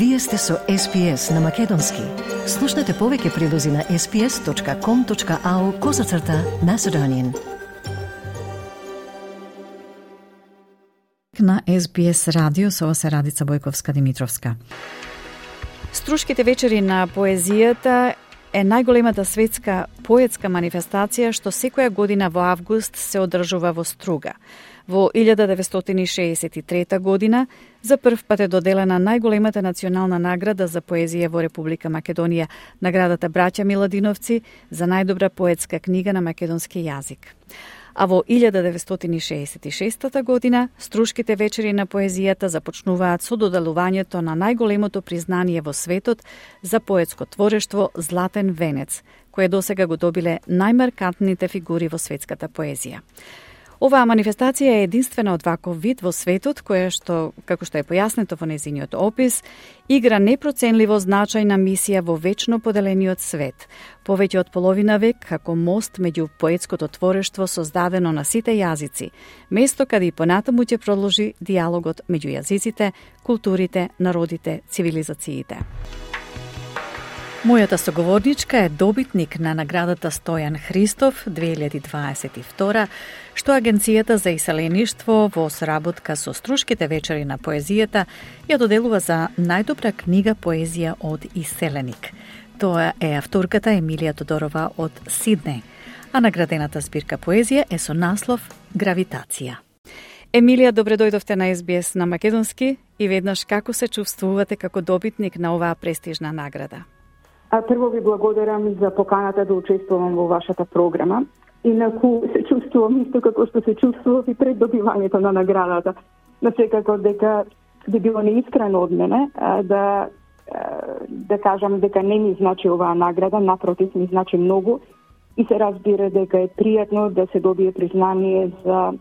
Вие сте со SPS на Македонски. Слушнете повеќе прилози на sps.com.au козацрта на Седонин. На SBS радио со се Радица Бојковска Димитровска. Струшките вечери на поезијата е најголемата светска поетска манифестација што секоја година во август се одржува во Струга. Во 1963 година за прв пат е доделена најголемата национална награда за поезија во Република Македонија, наградата Браќа Миладиновци за најдобра поетска книга на македонски јазик. А во 1966 година Струшките вечери на поезијата започнуваат со доделувањето на најголемото признание во светот за поетско творештво Златен венец, кое досега го добиле најмаркантните фигури во светската поезија. Оваа манифестација е единствена од ваков вид во светот, која што, како што е појаснето во незиниот опис, игра непроценливо значајна мисија во вечно поделениот свет, повеќе од половина век како мост меѓу поетското творештво создадено на сите јазици, место каде и понатаму ќе продолжи диалогот меѓу јазиците, културите, народите, цивилизациите. Мојата соговорничка е добитник на наградата Стојан Христов 2022, што Агенцијата за иселеништво во сработка со Струшките вечери на поезијата ја доделува за најдобра книга поезија од иселеник. Тоа е авторката Емилија Тодорова од Сидне, а наградената збирка поезија е со наслов Гравитација. Емилија, добре дојдовте на СБС на Македонски и веднаш како се чувствувате како добитник на оваа престижна награда? А прво ви благодарам за поканата да учествувам во вашата програма. Инаку се чувствувам исто како што се чувствував и пред добивањето на наградата. На секако дека би било неискрено од мене да да кажам дека не ми значи оваа награда, напротив ми значи многу и се разбира дека е пријатно да се добие признание за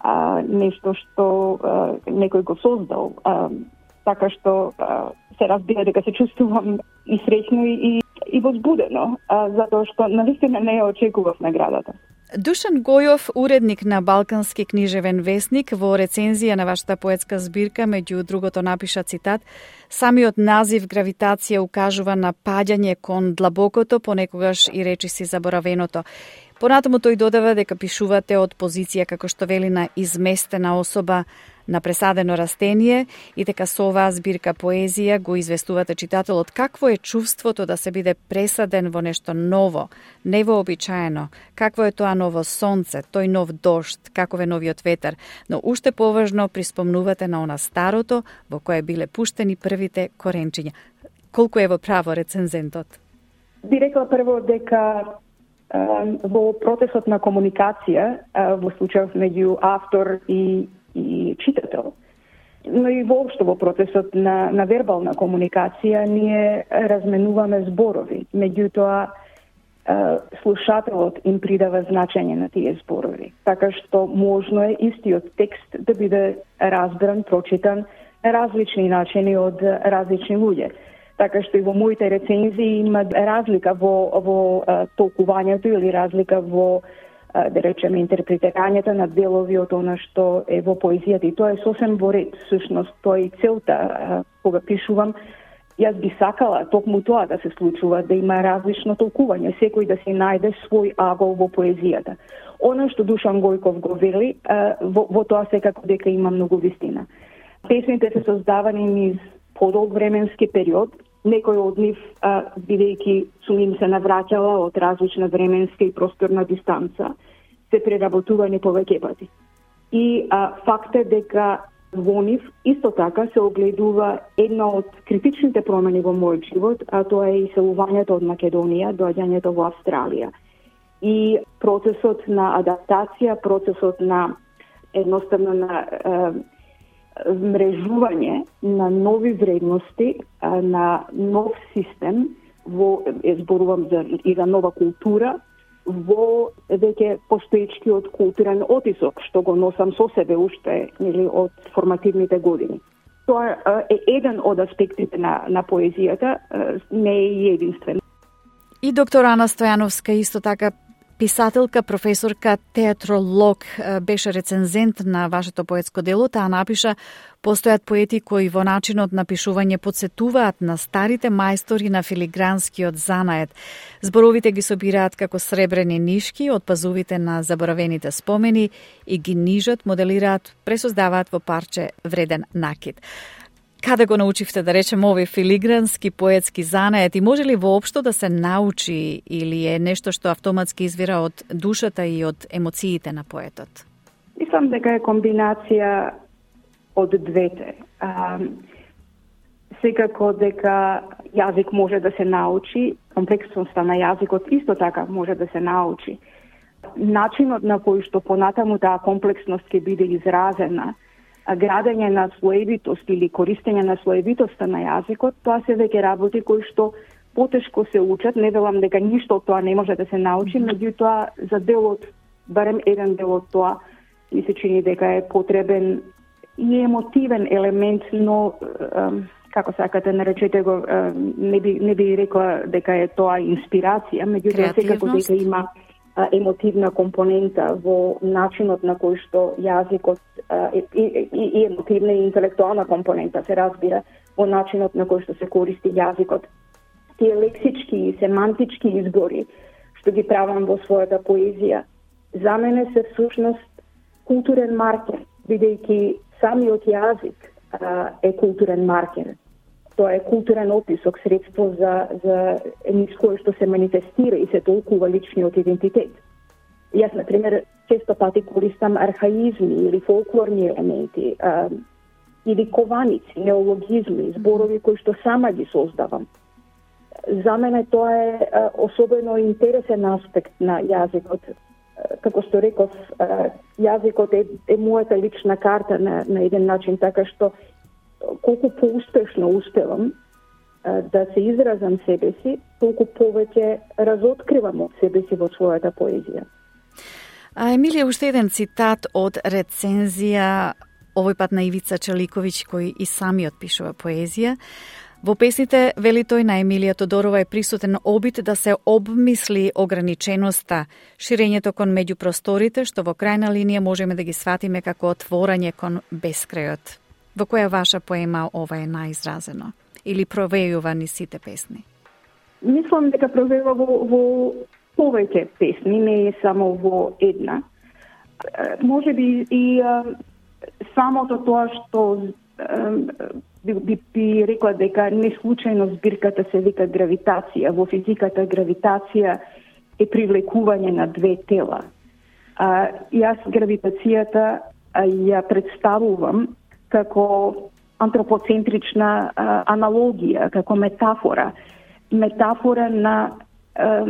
а, нешто што а, некој го создал. А, така што а, се разбира дека се чувствувам и среќно и, и возбудено, а, затоа што навистина не ја очекував наградата. Душан Гојов, уредник на Балкански книжевен вестник, во рецензија на вашата поетска збирка, меѓу другото напиша цитат, самиот назив гравитација укажува на паѓање кон длабокото, понекогаш и речи си заборавеното. Понатаму тој додава дека пишувате од позиција како што вели на изместена особа, на пресадено растение и дека со оваа збирка поезија го известувате читателот какво е чувството да се биде пресаден во нешто ново, невообичаено, какво е тоа ново сонце, тој нов дошт, каков е новиот ветер, но уште поважно приспомнувате на она старото во кое биле пуштени првите коренчиња. Колку е во право рецензентот? Би рекла прво дека во процесот на комуникација во случајот меѓу автор и и читател. Но и воопшто во процесот на, на вербална комуникација ние разменуваме зборови. Меѓутоа, слушателот им придава значење на тие зборови. Така што можно е истиот текст да биде разбран, прочитан на различни начини од различни луѓе. Така што и во моите рецензии има разлика во, во толкувањето или разлика во да речеме, интерпретирањето на делови од она што е во поезијата. И тоа е сосем во ред, сушност, тоа е целта кога пишувам. Јас би сакала токму тоа да се случува, да има различно толкување, секој да се најде свој агол во поезијата. Оно што Душан Гојков го вели, во, во тоа секако дека има многу вистина. Песните се создавани низ подолг временски период, Некој од нив, бидејќи сум им се навраќала од различна временска и просторна дистанца, се преработувани повеќе пати. И а, факт е дека во нив исто така се огледува една од критичните промени во мојот живот, а тоа е иселувањето од Македонија, доаѓањето во Австралија. И процесот на адаптација, процесот на едноставно на мрежување на нови вредности, на нов систем, во, зборувам за, и за нова култура, во веќе постоечкиот културен отисок, што го носам со себе уште или од формативните години. Тоа е еден од аспектите на, на поезијата, не е единствен. И доктор Ана Стојановска исто така писателка, професорка, театролог, беше рецензент на вашето поетско дело, таа напиша Постојат поети кои во начинот на пишување подсетуваат на старите мајстори на филигранскиот занает. Зборовите ги собираат како сребрени нишки од пазувите на заборавените спомени и ги нижат, моделираат, пресоздаваат во парче вреден накид. Каде го научивте да речем овој филигрански поетски занает и може ли воопшто да се научи или е нешто што автоматски извира од душата и од емоциите на поетот? Мислам дека е комбинација од двете. А, секако дека јазик може да се научи, комплексноста на јазикот исто така може да се научи. Начинот на кој што понатаму таа комплексност ќе биде изразена, градење на слоевитост или користење на слоевитоста на јазикот, тоа се веќе работи кои што потешко се учат, не велам дека ништо од тоа не може да се научи, меѓутоа за делот, барем еден дел од тоа, ми се чини дека е потребен и емотивен елемент, но како сакате наречете го, не би, не би рекла дека е тоа инспирација, меѓутоа секако дека има емотивна компонента во начинот на кој што јазикот и, и, и емотивна и интелектуална компонента се разбира во начинот на кој што се користи јазикот. Тие лексички и семантички избори што ги правам во својата поезија, за мене се всушност културен маркер, бидејќи самиот јазик е културен маркер тоа е културен описок, средство за, за низ кое што се манифестира и се толкува личниот идентитет. Јас, например, често пати користам архаизми или фолклорни елементи, а, или кованици, неологизми, зборови кои што сама ги создавам. За мене тоа е а, особено интересен аспект на јазикот. Како што реков, а, јазикот е, е мојата лична карта на, на еден начин, така што колку поуспешно успевам да се изразам себе си, толку повеќе разоткривам од себе си во својата поезија. А Емилија, уште еден цитат од рецензија овој пат на Ивица Челиковиќ кој и самиот пишува поезија. Во песните, вели тој на Емилија Тодорова е присутен обид да се обмисли ограниченоста, ширењето кон меѓупросторите, што во крајна линија можеме да ги сватиме како отворање кон бескрајот. Во која ваша поема ова е најизразено? Или провејува ни сите песни? Мислам дека провејува во, во повеќе песни, не е само во една. Може би и самото тоа што би, би, би рекла дека не случајно збирката се вика гравитација. Во физиката гравитација е привлекување на две тела. А, јас гравитацијата а, ја представувам како антропоцентрична а, аналогија, како метафора, метафора на а,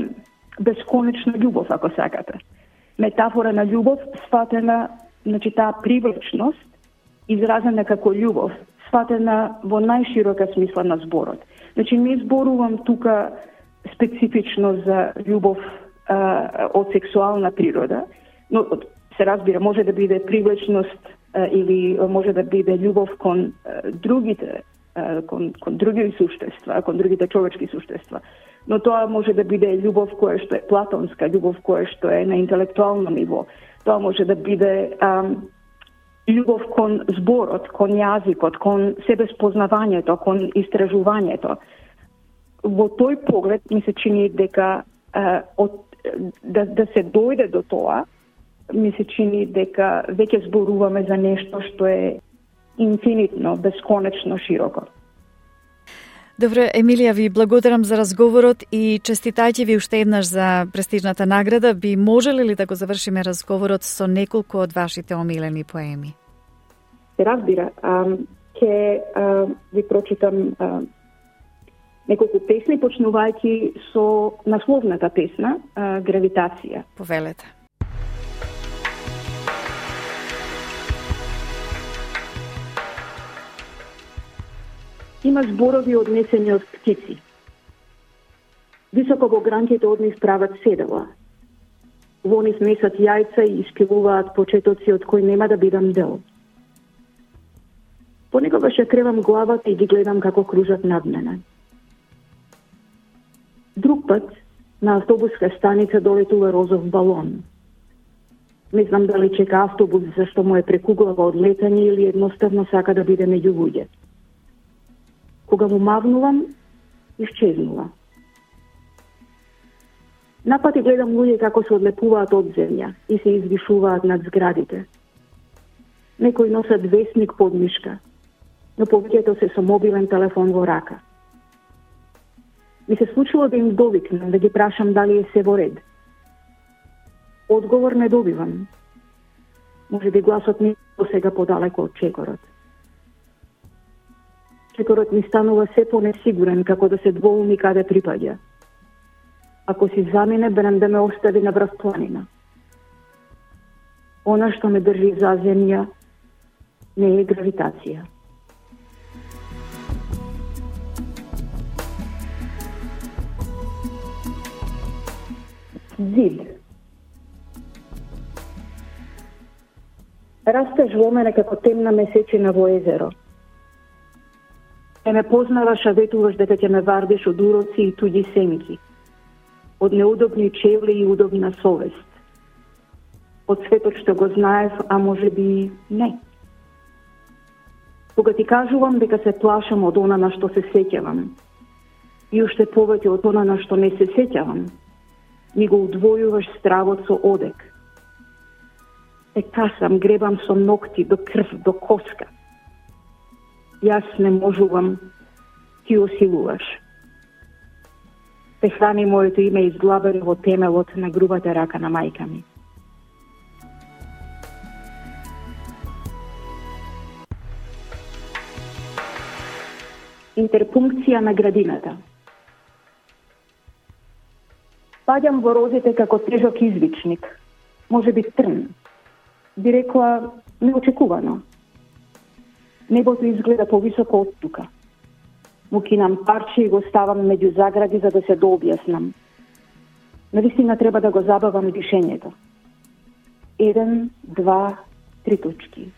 бесконечна љубов, ако сакате. Метафора на љубов сватена, значи таа привлечност, изразена како љубов, сватена во најширока смисла на зборот. Значи, не зборувам тука специфично за љубов а, од сексуална природа, но се разбира, може да биде привлечност или може да биде љубов кон другите, кон, кон други суштества, кон другите човечки суштества. Но тоа може да биде љубов која што е платонска, љубов која што е на интелектуално ниво. Тоа може да биде ам, љубов кон зборот, кон јазикот, кон себеспознавањето, кон истражувањето. Во тој поглед ми се чини дека а, од, да, да се дојде до тоа, ми се чини дека веќе зборуваме за нешто што е инфинитно, бесконечно широко. Добро, Емилија, ви благодарам за разговорот и честитајќи ви уште еднаш за престижната награда. Би можеле ли да го завршиме разговорот со неколку од вашите омилени поеми? Се разбира. Ке ви прочитам а, неколку песни, почнувајќи со насловната песна а, Гравитација. Повелете. Има зборови однесени од птици. Високо во гранките од нив прават седела. Во нив месат јајца и испилуваат почетоци од кои нема да бидам дел. Понекогаш ја кревам главата и ги гледам како кружат над мене. Друг пат на автобуска станица долетува розов балон. Не знам дали чека автобус зашто му е прекуглава од летање или едноставно сака да биде меѓу луѓето. Кога му мавнувам, исчезнува. Напати гледам луѓе како се одлепуваат од земја и се извишуваат над зградите. Некои носат вестник под мишка, но повеќето се со мобилен телефон во рака. Ми се случило да им довикнам, да ги прашам дали е се во ред. Одговор не добивам. Може би гласот ми до сега подалеко од чекорот секорот ми станува се понесигурен како да се двоуми каде припаѓа. Ако си замине, берем да ме остави на врв планина. Она што ме држи за земја не е гравитација. Зид. Растеш во мене како темна месечина во езеро. Е ме познаваш, а ветуваш дека ќе ме вардиш од уроци и туѓи сенки. Од неудобни чевли и удобна совест. Од светот што го знаев, а може би не. Кога ти кажувам дека се плашам од она на што се сеќавам, и уште повеќе од она на што не се сеќавам, ми го удвојуваш стравот со одек. Е касам, гребам со ногти до крв, до коска. Јас не можувам, ти осилуваш. Те храни моето име изглабено во темелот на грубата рака на мајка ми. Интерпункција на градината – Паѓам во розите како тежок извичник, може би трн. Би рекла неочекувано. Небото изгледа повисоко од тука. Му кинам парче и го ставам меѓу загради за да се дообјаснам. Навистина треба да го забавам дишењето. Еден, два, три точки.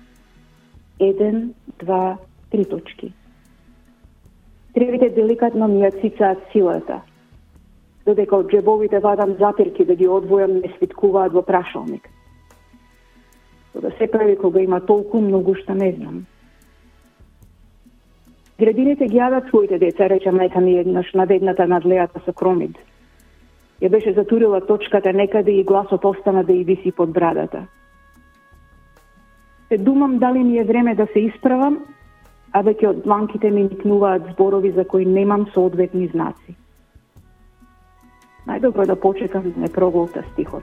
Еден, два, три точки. Тревите деликатно ми ја цицаат силата – додека од джебовите вадам запирки да ги одвојам не свиткуваат во прашалник. За да се прави кога има толку многу што не знам. Градините ги јадат своите деца, рече мајка ми еднаш на ведната над со кромид. Ја беше затурила точката некаде и гласот остана да и виси под брадата. Се думам дали ми е време да се исправам, а веќе од дланките ми никнуваат зборови за кои немам соодветни знаци најдобро е да почекам да не проголта стихот.